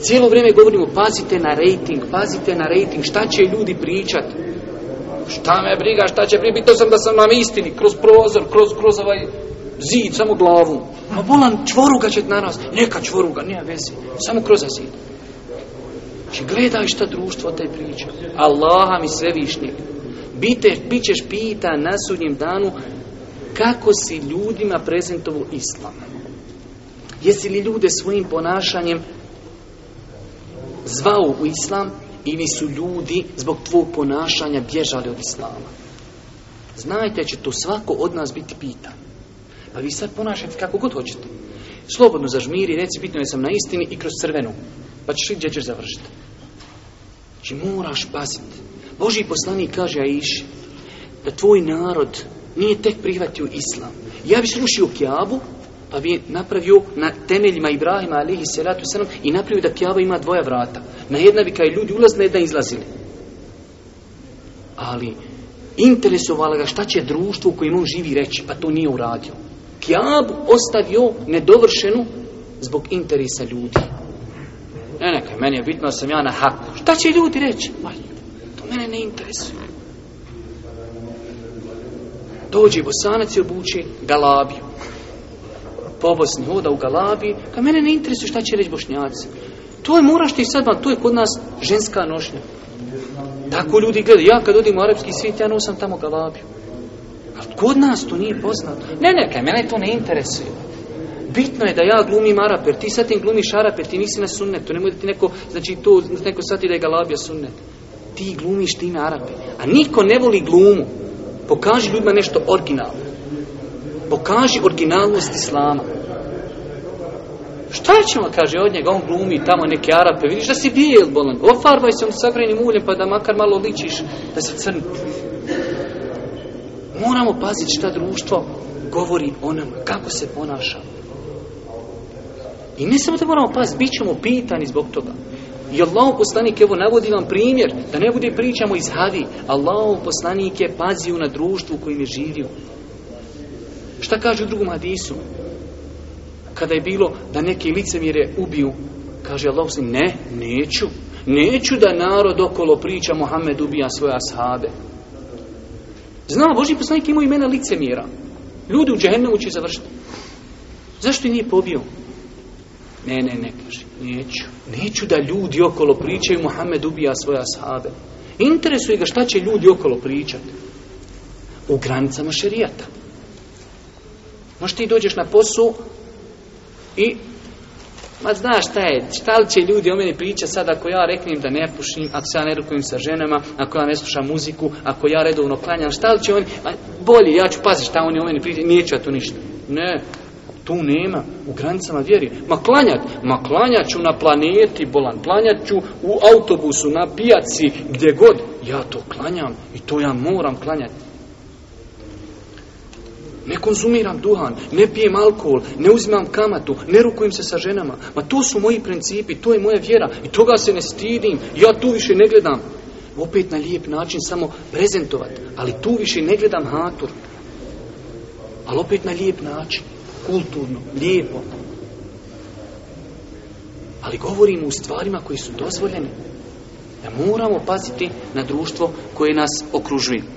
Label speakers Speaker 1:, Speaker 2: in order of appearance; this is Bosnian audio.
Speaker 1: Cijelo vrijeme govorimo, pazite na rating, pazite na rating, šta će ljudi pričat? Šta me briga, šta će pričat? Bito sam da sam na istini, kroz prozor, kroz, kroz ovaj zid, samo glavu. Ma bolan, čvoruga će na nas, neka čvoruga, nije vezi, samo kroz zid. Či znači, gledaj šta društvo te priča, Allaha mi svevišnjeg. Bite, bit ćeš pita na sudnjem danu kako si ljudima prezentovo islam. Jesi li ljude svojim ponašanjem zvao u islam ili su ljudi zbog tvog ponašanja bježali od islama. Znajte će to svako od nas biti pitan. Pa vi sad ponašajte kako god hoćete. Slobodno zažmiri, reci bitno je sam na istini i kroz crvenu. Pa ćeš li gdje ćeš završiti? Znači moraš paziti. Boži poslani kaže, a iši, da tvoj narod nije tek prihvatio islam. Ja bi slušio kjavu, pa bi napravio na temeljima Ibrahima alihi salatu salam i napravio da kjava ima dvoja vrata. Na jedna bi kaj ljudi ulaz, na jedna izlazili. Ali interesovala ga šta će društvo u kojem on živi reći, pa to nije uradio. Kjabu ostavio nedovršenu zbog interesa ljudi. Ne nekaj, meni je bitno sam ja na haku. Šta će ljudi reći? Ma, to mene ne interesuje. Dođe bosanac i obuče galabiju pobosni hoda u galabi, ka mene ne interesuje šta će reći bošnjaci. To je moraš ti sad, to je kod nas ženska nošnja. Tako ljudi gledaju, ja kad odim u arapski svijet, ja nosam tamo galabiju. Ali kod nas to nije poznato. Ne, ne, kaj mene to ne interesuje. Bitno je da ja glumim araper, ti sad tim glumiš araper, ti nisi na sunnetu, nemoj da ti neko, znači to, neko sati da je galabija sunnet. Ti glumiš time araper. A niko ne voli glumu. Pokaži ljudima nešto originalno pokaži originalnost islama. Šta ćemo, kaže od njega, on glumi tamo neke arape, vidiš da si bijel bolan, ofarbaj se on sagrenim uljem pa da makar malo ličiš, da se crn. Moramo paziti šta društvo govori o nama, kako se ponaša. I ne samo da moramo paziti, bit ćemo pitani zbog toga. I Allahov poslanik, evo, navodi vam primjer, da ne bude pričamo iz Havi. Allahov poslanik je pazio na društvu u kojim je živio. Šta kaže u drugom hadisu? Kada je bilo da neke licemire ubiju, kaže Allah uslim, ne, neću. Neću da narod okolo priča Mohamed ubija svoje ashaabe. Znao, Boži poslanik imao imena licemira. Ljudi u džehennemu će završiti. Zašto nije pobio? Ne, ne, ne, kaže, neću. Neću da ljudi okolo pričaju Mohamed ubija svoje ashaabe. Interesuje ga šta će ljudi okolo pričati. U granicama šerijata. Možda ti dođeš na posu i ma znaš šta je, šta li će ljudi o meni pričati sad ako ja reknem da ne pušim, ako se ja ne rukujem sa ženama, ako ja ne slušam muziku, ako ja redovno klanjam, šta li će oni, ma bolje, ja ću paziti šta oni o meni pričati, neću ja tu ništa. Ne, tu nema, u granicama vjeri. Ma klanjat, ma klanjat ću na planeti, bolan, klanjat ću u autobusu, na pijaci, gdje god, ja to klanjam i to ja moram klanjati ne konzumiram duhan, ne pijem alkohol, ne uzimam kamatu, ne rukujem se sa ženama. Ma to su moji principi, to je moja vjera i toga se ne stidim, ja tu više ne gledam. Opet na lijep način samo prezentovat, ali tu više ne gledam hatur. Ali opet na lijep način, kulturno, lijepo. Ali govorimo u stvarima koji su dozvoljene. Da moramo paziti na društvo koje nas okružuje.